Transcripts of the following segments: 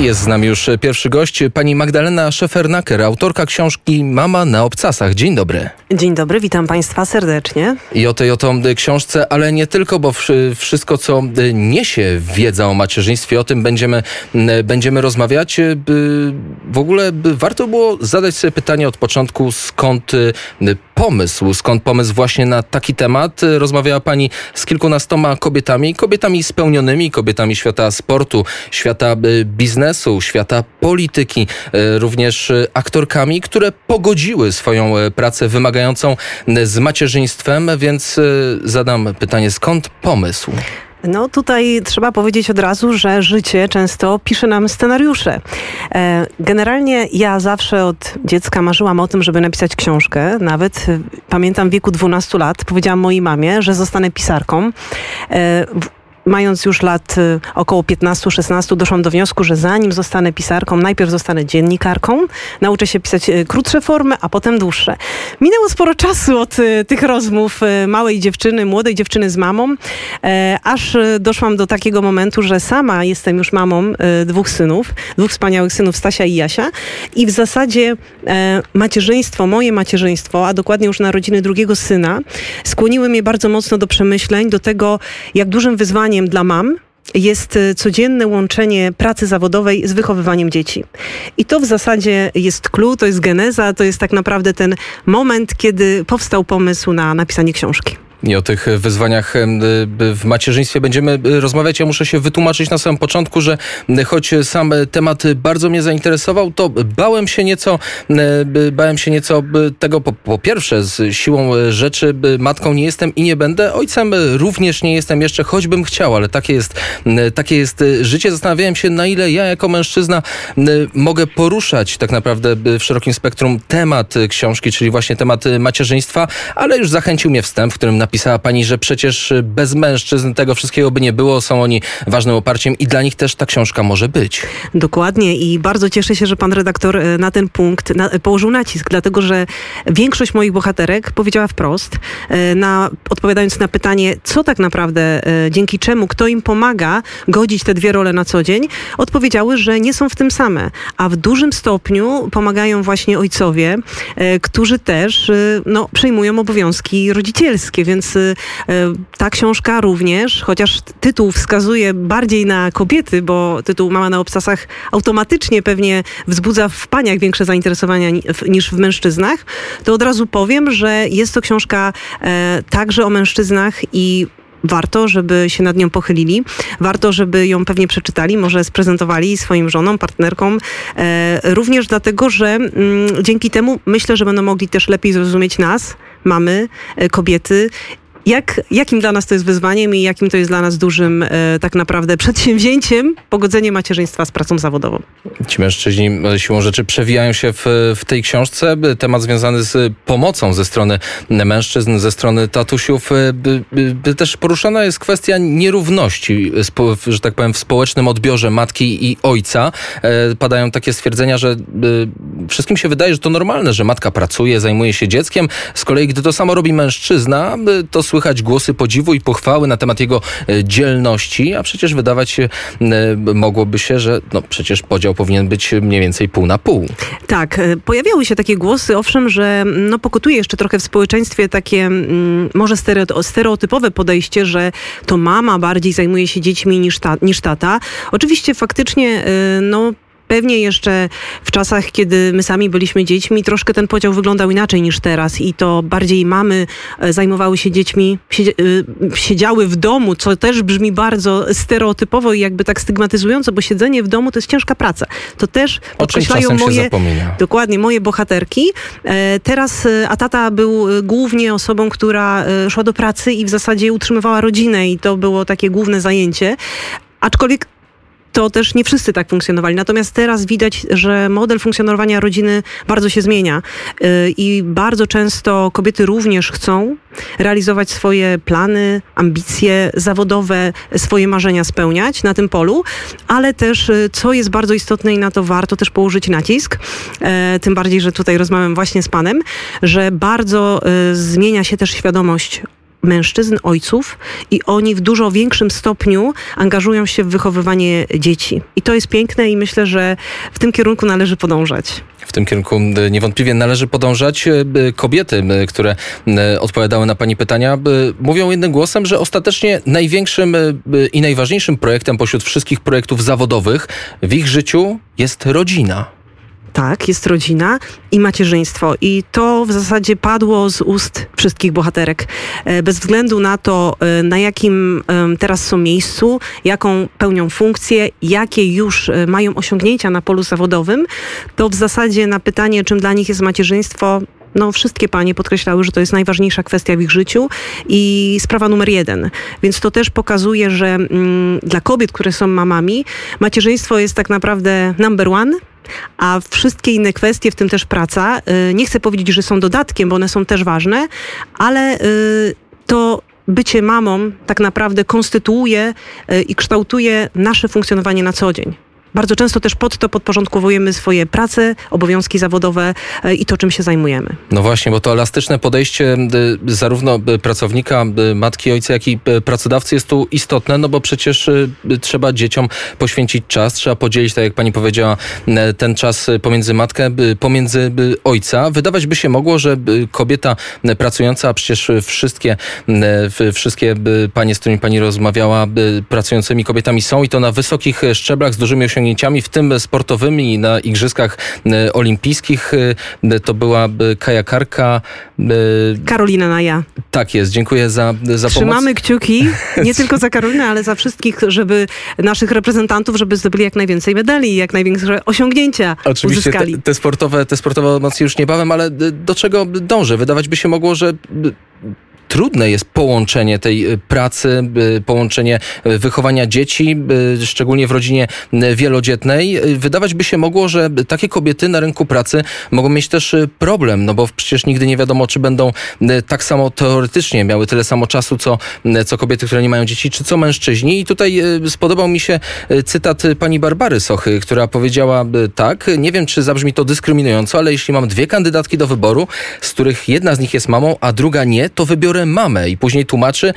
Jest z nami już pierwszy gość, pani Magdalena Szefernaker, autorka książki Mama na obcasach. Dzień dobry. Dzień dobry, witam Państwa serdecznie. I o tej oto książce, ale nie tylko, bo wszystko, co niesie wiedza o macierzyństwie, o tym będziemy, będziemy rozmawiać. W ogóle warto było zadać sobie pytanie od początku, skąd pomysł, skąd pomysł właśnie na taki temat. Rozmawiała Pani z kilkunastoma kobietami, kobietami spełnionymi, kobietami świata sportu, świata biznesu, biznesu, świata polityki, e, również e, aktorkami, które pogodziły swoją e, pracę wymagającą z macierzyństwem, więc zadam pytanie, skąd pomysł? No tutaj trzeba powiedzieć od razu, że życie często pisze nam scenariusze. Generalnie ja zawsze od dziecka marzyłam o tym, żeby napisać książkę. Nawet pamiętam w wieku 12 lat powiedziałam mojej mamie, że zostanę pisarką mając już lat y, około 15-16, doszłam do wniosku, że zanim zostanę pisarką, najpierw zostanę dziennikarką, nauczę się pisać y, krótsze formy, a potem dłuższe. Minęło sporo czasu od y, tych rozmów małej dziewczyny, młodej dziewczyny z mamą, e, aż doszłam do takiego momentu, że sama jestem już mamą dwóch synów, dwóch wspaniałych synów, Stasia i Jasia i w zasadzie e, macierzyństwo, moje macierzyństwo, a dokładnie już narodziny drugiego syna, skłoniły mnie bardzo mocno do przemyśleń, do tego, jak dużym wyzwaniem dla mam jest y, codzienne łączenie pracy zawodowej z wychowywaniem dzieci. I to w zasadzie jest clue, to jest geneza, to jest tak naprawdę ten moment, kiedy powstał pomysł na napisanie książki. I o tych wyzwaniach w macierzyństwie będziemy y, rozmawiać. Ja muszę się wytłumaczyć na samym początku, że choć sam temat bardzo mnie zainteresował, to bałem się nieco, bałem się nieco tego po, po pierwsze z siłą rzeczy matką nie jestem i nie będę, ojcem również nie jestem jeszcze, choćbym chciał, ale takie jest, takie jest życie. Zastanawiałem się, na ile ja jako mężczyzna mogę poruszać tak naprawdę w szerokim spektrum temat książki, czyli właśnie temat macierzyństwa, ale już zachęcił mnie wstęp, w którym na napisała pani, że przecież bez mężczyzn tego wszystkiego by nie było, są oni ważnym oparciem i dla nich też ta książka może być. Dokładnie i bardzo cieszę się, że pan redaktor e, na ten punkt na, położył nacisk, dlatego że większość moich bohaterek powiedziała wprost, na, odpowiadając na pytanie, co tak naprawdę, dzięki czemu, kto im pomaga godzić te dwie role na co dzień, odpowiedziały, że nie są w tym same, a w dużym stopniu pomagają właśnie ojcowie, którzy też no, przejmują obowiązki rodzicielskie, więc więc y, ta książka również, chociaż tytuł wskazuje bardziej na kobiety, bo tytuł Mama na obcasach automatycznie pewnie wzbudza w paniach większe zainteresowania niż w mężczyznach, to od razu powiem, że jest to książka e, także o mężczyznach i warto, żeby się nad nią pochylili. Warto, żeby ją pewnie przeczytali, może sprezentowali swoim żonom, partnerkom. E, również dlatego, że mm, dzięki temu myślę, że będą mogli też lepiej zrozumieć nas, mamy, e, kobiety jak, jakim dla nas to jest wyzwaniem i jakim to jest dla nas dużym e, tak naprawdę przedsięwzięciem pogodzenie macierzyństwa z pracą zawodową? Ci mężczyźni e, siłą rzeczy przewijają się w, w tej książce. Temat związany z pomocą ze strony mężczyzn, ze strony tatusiów. E, by, by też poruszana jest kwestia nierówności, że tak powiem, w społecznym odbiorze matki i ojca. E, padają takie stwierdzenia, że wszystkim się wydaje, że to normalne, że matka pracuje, zajmuje się dzieckiem. Z kolei, gdy to samo robi mężczyzna, to słychać głosy podziwu i pochwały na temat jego e, dzielności, a przecież wydawać się e, mogłoby się, że no przecież podział powinien być mniej więcej pół na pół. Tak, e, pojawiały się takie głosy, owszem, że no pokutuje jeszcze trochę w społeczeństwie takie mm, może stereotypowe podejście, że to mama bardziej zajmuje się dziećmi niż, ta, niż tata. Oczywiście faktycznie no Pewnie jeszcze w czasach, kiedy my sami byliśmy dziećmi, troszkę ten podział wyglądał inaczej niż teraz i to bardziej mamy e, zajmowały się dziećmi, e, siedziały w domu, co też brzmi bardzo stereotypowo i jakby tak stygmatyzująco, bo siedzenie w domu to jest ciężka praca. To też podkreślają moje, dokładnie, moje bohaterki. E, teraz, a tata był głównie osobą, która szła do pracy i w zasadzie utrzymywała rodzinę i to było takie główne zajęcie. Aczkolwiek to też nie wszyscy tak funkcjonowali. Natomiast teraz widać, że model funkcjonowania rodziny bardzo się zmienia y, i bardzo często kobiety również chcą realizować swoje plany, ambicje zawodowe, swoje marzenia spełniać na tym polu, ale też, y, co jest bardzo istotne i na to warto też położyć nacisk, y, tym bardziej, że tutaj rozmawiam właśnie z panem, że bardzo zmienia się też świadomość mężczyzn, ojców i oni w dużo większym stopniu angażują się w wychowywanie dzieci. I to jest piękne i myślę, że w tym kierunku należy podążać. W tym kierunku niewątpliwie należy podążać. Kobiety, które odpowiadały na Pani pytania, mówią jednym głosem, że ostatecznie największym i najważniejszym projektem pośród wszystkich projektów zawodowych w ich życiu jest rodzina. Tak, jest rodzina i macierzyństwo. I to w zasadzie padło z ust wszystkich bohaterek. E, bez względu na to, e, na jakim teraz są miejscu, jaką pełnią funkcję, jakie już e, mają osiągnięcia na polu zawodowym, to w zasadzie na pytanie, czym dla nich jest macierzyństwo, no, wszystkie panie podkreślały, że to jest najważniejsza kwestia w ich życiu i sprawa numer jeden. Więc to też pokazuje, że mm, dla kobiet, które są mamami, macierzyństwo jest tak naprawdę number one a wszystkie inne kwestie, w tym też praca, y, nie chcę powiedzieć, że są dodatkiem, bo one są też ważne, ale y, to bycie mamą tak naprawdę konstytuuje y, i kształtuje nasze funkcjonowanie na co dzień. Bardzo często też pod to podporządkowujemy swoje prace, obowiązki zawodowe e, i to, czym się zajmujemy. No właśnie, bo to elastyczne podejście zarówno pracownika, matki, ojca, jak i pracodawcy jest tu istotne, no bo przecież trzeba dzieciom poświęcić czas, trzeba podzielić, tak jak pani powiedziała, ten czas pomiędzy matkę, pomiędzy ojca. Wydawać by się mogło, że kobieta pracująca, a przecież wszystkie, wszystkie panie, z którymi pani rozmawiała, pracującymi kobietami są i to na wysokich szczeblach z dużymi osiągnięciami osiągnięciami, w tym sportowymi na Igrzyskach e, Olimpijskich. E, to była e, kajakarka. Karolina Naja. Tak jest, dziękuję za, za pomoc. Trzymamy kciuki, nie tylko za Karolinę, ale za wszystkich, żeby naszych reprezentantów, żeby zdobyli jak najwięcej medali, jak największe osiągnięcia Oczywiście te, te, sportowe, te sportowe emocje już niebawem, ale do czego dążę? Wydawać by się mogło, że trudne jest połączenie tej y, pracy, y, połączenie y, wychowania dzieci, szczególnie w rodzinie wielodzietnej. Wydawać by się mogło, że takie kobiety na rynku pracy mogą mieć też problem, no bo przecież nigdy nie wiadomo, czy będą tak samo teoretycznie miały tyle samo czasu, co, co kobiety, które nie mają dzieci, czy co mężczyźni. I tutaj spodobał mi się cytat pani Barbary Sochy, która powiedziała tak, nie wiem, czy zabrzmi to dyskryminująco, ale jeśli mam dwie kandydatki do wyboru, z których jedna z nich jest mamą, a druga nie, to wybiorę mamę i później tłumaczy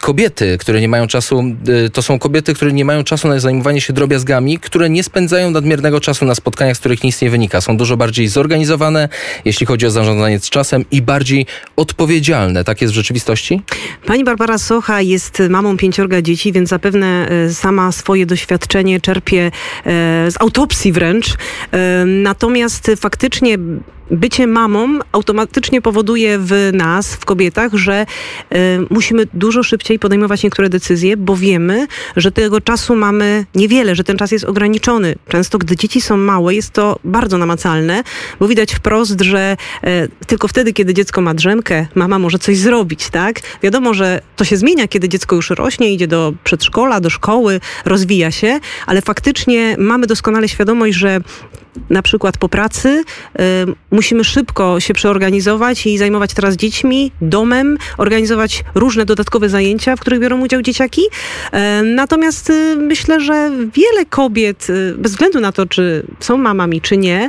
kobiety, które nie mają czasu, y, to są kobiety, które nie mają czasu na zajmowanie się drobiazgami, które nie spędzają nadmiernego czasu na spotkaniach, z których nic nie wynika. Są dużo bardziej zorganizowane, jeśli chodzi o zarządzanie z czasem i bardziej odpowiedzialne. Tak jest w rzeczywistości? Pani Barbara Socha jest mamą pięciorga dzieci, więc zapewne e, sama swoje doświadczenie czerpie e, z autopsji wręcz. E, natomiast faktycznie bycie mamą automatycznie powoduje w nas, w kobietach, że y, musimy dużo szybciej podejmować niektóre decyzje, bo wiemy, że tego czasu mamy niewiele, że ten czas jest ograniczony. Często, gdy dzieci są małe, jest to bardzo namacalne, bo widać wprost, że y, tylko wtedy, kiedy dziecko ma drzemkę, mama może coś zrobić, tak? Wiadomo, że to się zmienia, kiedy dziecko już rośnie, idzie do przedszkola, do szkoły, rozwija się, ale faktycznie mamy doskonale świadomość, że na przykład po pracy y, musimy szybko się przeorganizować i zajmować teraz dziećmi, domem, organizować różne dodatkowe zajęcia, w których biorą udział dzieciaki. Y, natomiast y, myślę, że wiele kobiet, bez względu na to, czy są mamami, czy nie,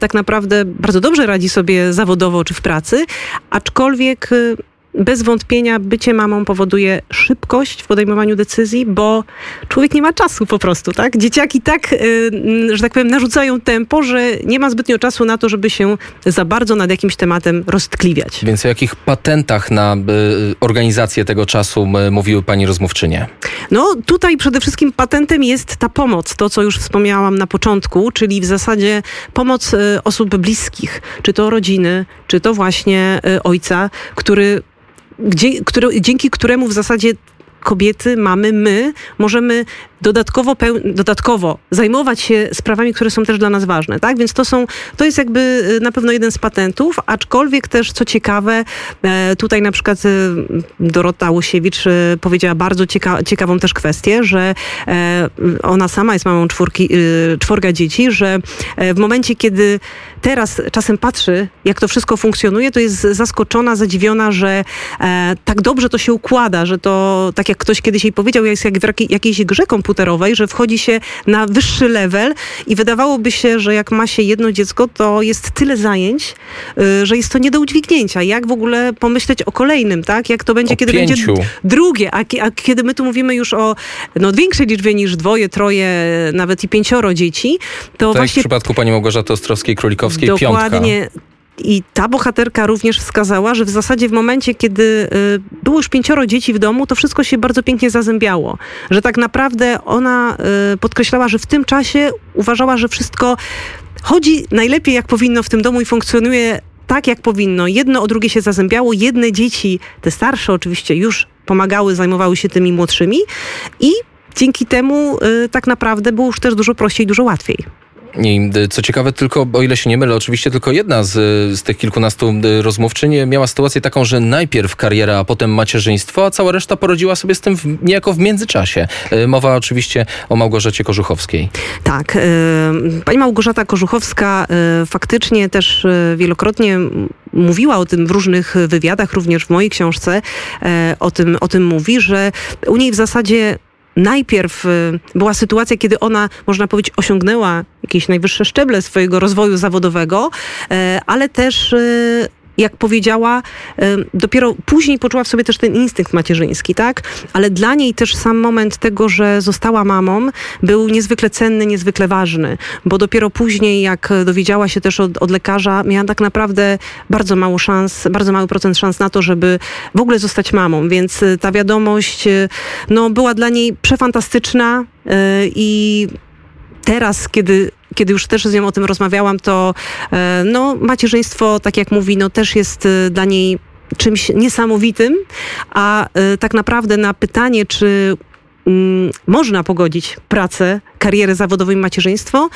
tak naprawdę bardzo dobrze radzi sobie zawodowo czy w pracy, aczkolwiek bez wątpienia bycie mamą powoduje szybkość w podejmowaniu decyzji, bo człowiek nie ma czasu po prostu, tak? Dzieciaki tak, y, że tak powiem, narzucają tempo, że nie ma zbytnio czasu na to, żeby się za bardzo nad jakimś tematem roztkliwiać. Więc o jakich patentach na y, organizację tego czasu mówiły pani rozmówczynie? No tutaj przede wszystkim patentem jest ta pomoc, to co już wspomniałam na początku, czyli w zasadzie pomoc y, osób bliskich, czy to rodziny, czy to właśnie ojca, który gdzie, które, dzięki któremu w zasadzie kobiety, mamy, my możemy dodatkowo, dodatkowo zajmować się sprawami, które są też dla nas ważne, tak? Więc to są, to jest jakby y, na pewno jeden z patentów, aczkolwiek też, co ciekawe, e, tutaj na przykład y, Dorota Łosiewicz y, powiedziała bardzo cieka ciekawą też kwestię, że e, ona sama jest mamą czwórki, czworga dzieci, że e, w momencie, kiedy teraz czasem patrzy, jak to wszystko funkcjonuje, to jest zaskoczona, zadziwiona, że tak dobrze to się układa, że to, tak jak ktoś kiedyś jej powiedział, jest jak w jakiejś grze komputerowej, komputerowej, że wchodzi się na wyższy level i wydawałoby się, że jak ma się jedno dziecko, to jest tyle zajęć, y, że jest to nie do udźwignięcia. Jak w ogóle pomyśleć o kolejnym, tak? Jak to będzie, O kiedy pięciu. będzie drugie, a, a kiedy my tu mówimy już o no, większej liczbie niż dwoje, troje, nawet i pięcioro dzieci, to Tak jak w właśnie przypadku pani Małgorzaty Ostrowskiej-Królikowskiej, piątka. I ta bohaterka również wskazała, że w zasadzie w momencie, kiedy y, było już pięcioro dzieci w domu, to wszystko się bardzo pięknie zazębiało. Że tak naprawdę ona y, podkreślała, że w tym czasie uważała, że wszystko chodzi najlepiej jak powinno w tym domu i funkcjonuje tak jak powinno. Jedno o drugie się zazębiało. Jedne dzieci, te starsze oczywiście, już pomagały, zajmowały się tymi młodszymi i dzięki temu y, tak naprawdę było już też dużo prościej, dużo łatwiej. I y, co ciekawe, tylko, o ile się nie mylę, oczywiście tylko jedna z, z tych kilkunastu y, rozmówczyń miała sytuację taką, że najpierw kariera, a potem macierzyństwo, a cała reszta porodziła sobie z tym w, niejako w międzyczasie. Y, Mowa oczywiście o Małgorzacie Kożuchowskiej. Tak. y, Pani Małgorzata Korzuchowska y, faktycznie też y, wielokrotnie mówiła o tym w różnych wywiadach, również w mojej książce o tym, o tym mówi, że u niej w zasadzie najpierw y, była sytuacja, kiedy ona, można powiedzieć, osiągnęła jakieś najwyższe szczeble swojego rozwoju zawodowego, e, ale też y, jak powiedziała, dopiero później poczuła w sobie też ten instynkt macierzyński, tak? Ale dla niej też sam moment tego, że została mamą, był niezwykle cenny, niezwykle ważny, bo dopiero później, jak dowiedziała się też od, od lekarza, miała tak naprawdę bardzo mało szans, bardzo mały procent szans na to, żeby w ogóle zostać mamą, więc y, ta wiadomość y, no, była dla niej przefantastyczna y, i teraz, kiedy, kiedy już też z nią o tym rozmawiałam, to e, no, macierzyństwo, tak jak mówi, no, też jest e, dla niej czymś niesamowitym, a e, tak naprawdę na pytanie, czy mm, można pogodzić pracę, karierę zawodową i macierzyństwo,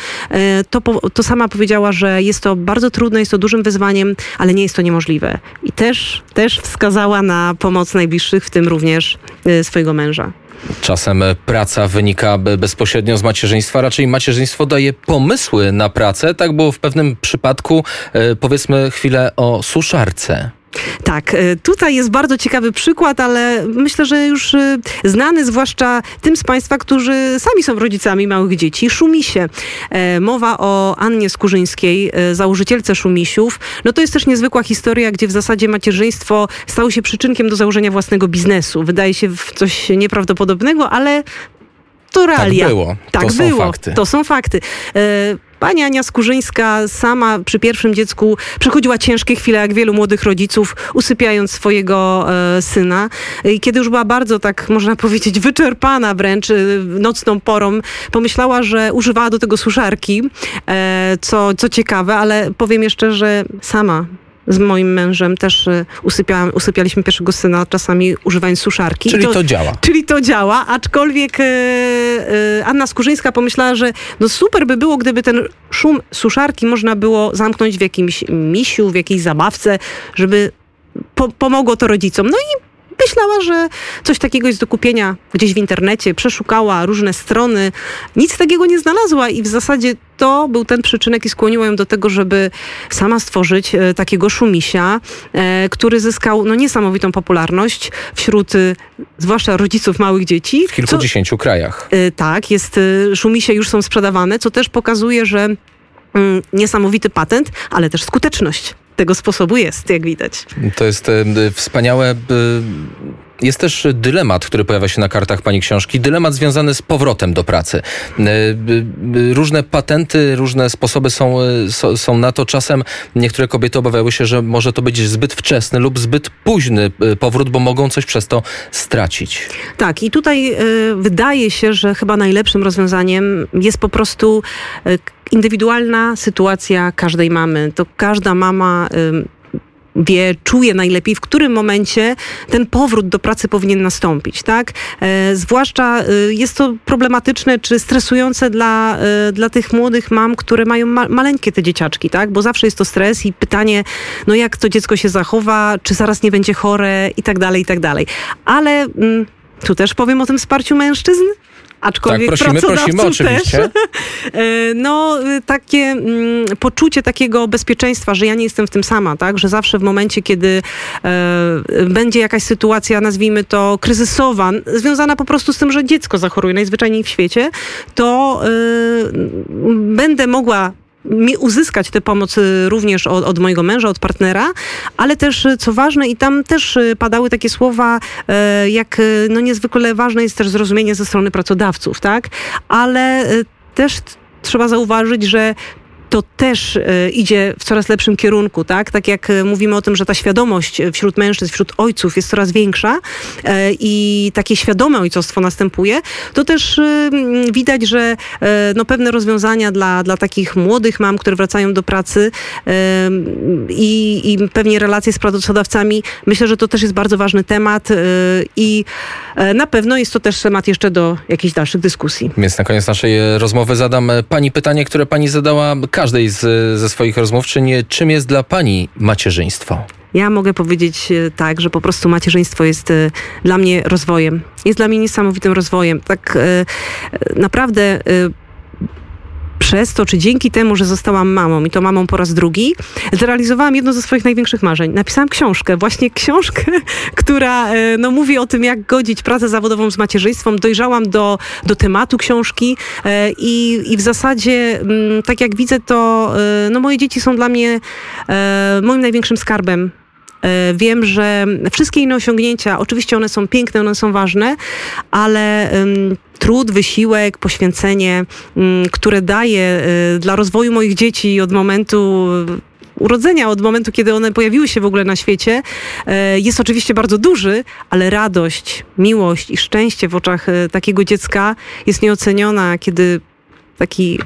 to, to sama powiedziała, że jest to bardzo trudne, jest to dużym wyzwaniem, ale nie jest to niemożliwe. I też, też wskazała na pomoc najbliższych, w tym również swojego męża. Czasem e, praca wynika be- bezpośrednio z macierzyństwa, raczej macierzyństwo daje pomysły na pracę. Tak było w pewnym przypadku, e, powiedzmy chwilę o suszarce. Tak, e, tutaj jest bardzo ciekawy przykład, ale myślę, że już e, znany zwłaszcza tym z Państwa, którzy sami są rodzicami małych dzieci. Szumisie. E, Mowa o Annie Skurzyńskiej, założycielce Szumisiów. No to jest też niezwykła historia, gdzie w zasadzie macierzyństwo stało się przyczynkiem do założenia własnego biznesu. Wydaje się coś nieprawdopodobnego, ale to realia. było. Tak To są było. fakty. To są fakty. Pani Ania Skurzyńska sama przy pierwszym dziecku przechodziła ciężkie chwile, jak wielu młodych rodziców, usypiając swojego e, syna. I kiedy już była bardzo, tak można powiedzieć, wyczerpana wręcz e, nocną porą, pomyślała, że używała do tego suszarki, e, co, co ciekawe, ale powiem jeszcze, że sama z moim mężem też e, usypiałam, usypialiśmy pierwszego syna czasami używając suszarki. Czyli to działa. Czyli to działa, aczkolwiek e, e, Anna Skurzyńska pomyślała, że no super by było, gdyby ten szum suszarki można było zamknąć w jakimś misiu, w jakiejś zabawce, żeby po, pomogło to rodzicom. No i myślała, że coś takiego jest do kupienia gdzieś w internecie, przeszukała różne strony, nic takiego nie znalazła i w zasadzie to był ten przyczynek i skłoniło ją do tego, żeby sama stworzyć e, takiego szumisia, e, który zyskał no, niesamowitą popularność wśród e, zwłaszcza rodziców małych dzieci. W kilkudziesięciu krajach. Y, Tak, jest, szumisie już są sprzedawane, co też pokazuje, że mm, niesamowity patent, ale też skuteczność tego sposobu jest, jak widać. To jest e, wspaniałe. b- Jest też dylemat, który pojawia się na kartach pani książki. Dylemat związany z powrotem do pracy. E, Różne patenty, różne sposoby są, e, są na to. Czasem niektóre kobiety obawiały się, że może to być zbyt wczesny lub zbyt późny e, powrót, bo mogą coś przez to stracić. Tak, i tutaj wydaje się, że chyba najlepszym rozwiązaniem jest po prostu indywidualna sytuacja każdej mamy. To każda mama. Wie, czuje najlepiej, w którym momencie ten powrót do pracy powinien nastąpić, tak? E, zwłaszcza e, jest to problematyczne czy stresujące dla, e, dla tych młodych mam, które mają ma maleńkie te dzieciaczki, tak? Bo zawsze jest to stres i pytanie, no jak to dziecko się zachowa, czy zaraz nie będzie chore i tak dalej, i tak dalej. Ale mm, tu też powiem o tym wsparciu mężczyzn. Aczkolwiek Tak, prosimy, pracodawców prosimy, też. oczywiście. E, no, y, takie mm, poczucie takiego bezpieczeństwa, że ja nie jestem w tym sama, tak? Że zawsze w momencie, kiedy e, będzie jakaś sytuacja, nazwijmy to kryzysowa, związana po prostu z tym, że dziecko zachoruje najzwyczajniej w świecie, to y, będę mogła uzyskać tę pomoc y, również od, od mojego męża, od partnera, ale też, y, co ważne, i tam też y, padały takie słowa, e, jak no niezwykle ważne jest też zrozumienie ze strony pracodawców, tak? Ale też trzeba zauważyć, że to też e, idzie w coraz lepszym kierunku, tak? Tak jak e, mówimy o tym, że ta świadomość e, wśród mężczyzn, wśród ojców jest coraz większa i takie świadome ojcostwo następuje, to też widać, że no, pewne rozwiązania dla, dla takich młodych mam, które wracają do pracy i, i pewnie relacje z pracodawcami, myślę, że to też jest bardzo ważny temat i na pewno jest to też temat jeszcze do jakichś dalszych dyskusji. Więc na koniec naszej rozmowy zadam pani pytanie, które pani zadała każdej z, ze swoich rozmówczyń. Czym jest dla pani macierzyństwo? Ja mogę powiedzieć e, tak, że po prostu macierzyństwo jest e, dla mnie rozwojem. Jest dla mnie niesamowitym rozwojem. Tak e, naprawdę przez to, czy dzięki temu, że zostałam mamą i to mamą po raz drugi, zrealizowałam jedno ze swoich największych marzeń. Napisałam książkę, właśnie książkę, która e, no, mówi o tym, jak godzić pracę zawodową z macierzyństwem. Dojrzałam do, do tematu książki e, i, i w zasadzie, mm, tak jak widzę, to e, no, moje dzieci są dla mnie moim największym skarbem. Wiem, że wszystkie inne osiągnięcia, oczywiście one są piękne, one są ważne, ale trud, wysiłek, poświęcenie, ym, które daję y, dla rozwoju moich dzieci od momentu y, urodzenia, od momentu, kiedy one pojawiły się w ogóle na świecie, e, jest oczywiście bardzo duży, ale radość, miłość i szczęście w oczach takiego dziecka jest nieoceniona, kiedy taki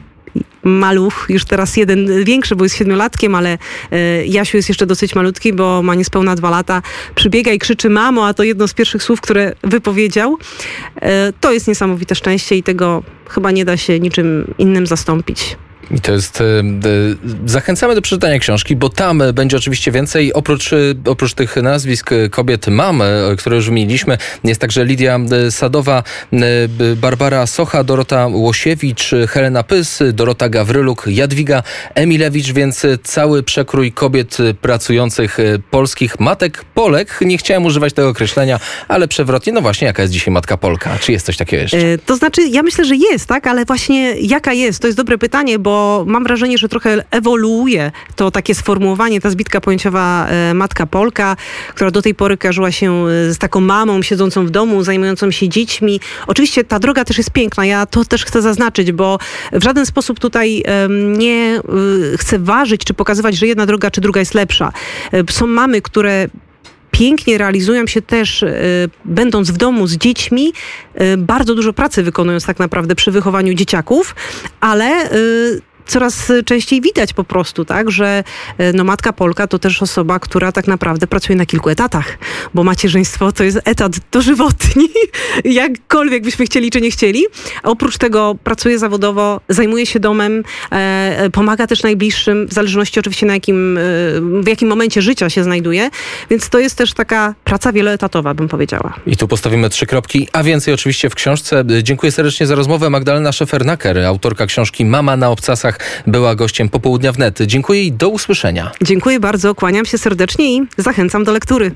maluch, już teraz jeden większy, bo jest siedmiolatkiem, ale e, Jasiu jest jeszcze dosyć malutki, bo ma niespełna dwa lata, przybiega i krzyczy mamo, a to jedno z pierwszych słów, które wypowiedział. E, to jest niesamowite szczęście i tego chyba nie da się niczym innym zastąpić. I to jest. e, e, Zachęcamy do przeczytania książki, bo tam e, będzie oczywiście więcej. Oprócz, oprócz tych nazwisk kobiet mam, e, które już wymieniliśmy, jest także Lidia Sadowa, Barbara Socha, Dorota Łosiewicz, Helena Pys, Dorota Gawryluk, Jadwiga Emilewicz, więc cały przekrój kobiet pracujących polskich matek Polek. Nie chciałem używać tego określenia, ale przewrotnie, no właśnie, jaka jest dzisiaj matka Polka? Czy jest coś takiego jeszcze? To znaczy, ja myślę, że jest, tak, ale właśnie jaka jest? To jest dobre pytanie, bo mam wrażenie, że trochę ewoluuje to takie sformułowanie, ta zbitka pojęciowa e, matka Polka, która do tej pory kojarzyła się e, z taką mamą siedzącą w domu, zajmującą się dziećmi. Oczywiście ta droga też jest piękna, ja to też chcę zaznaczyć, bo w żaden sposób tutaj nie y, chcę ważyć, czy pokazywać, że jedna droga, czy druga jest lepsza. E, Są mamy, które pięknie realizują się też, e, będąc w domu z dziećmi, e, bardzo dużo pracy wykonując tak naprawdę przy wychowaniu dzieciaków, ale e, coraz częściej widać po prostu, tak, że e, no, matka Polka to też osoba, która tak naprawdę pracuje na kilku etatach, bo macierzyństwo to jest etat dożywotni, jakkolwiek byśmy chcieli czy nie chcieli. A oprócz tego pracuje zawodowo, zajmuje się domem, e, e, pomaga też najbliższym, w zależności oczywiście na jakim, e, w jakim momencie życia się znajduje, więc to jest też taka praca wieloetatowa, bym powiedziała. I tu postawimy trzy kropki, a więcej oczywiście w książce. Dziękuję serdecznie za rozmowę. Magdalena Szefernaker, autorka książki Mama na obcasach, była gościem popołudnia wnet. Dziękuję i do usłyszenia. Dziękuję bardzo, kłaniam się serdecznie i zachęcam do lektury.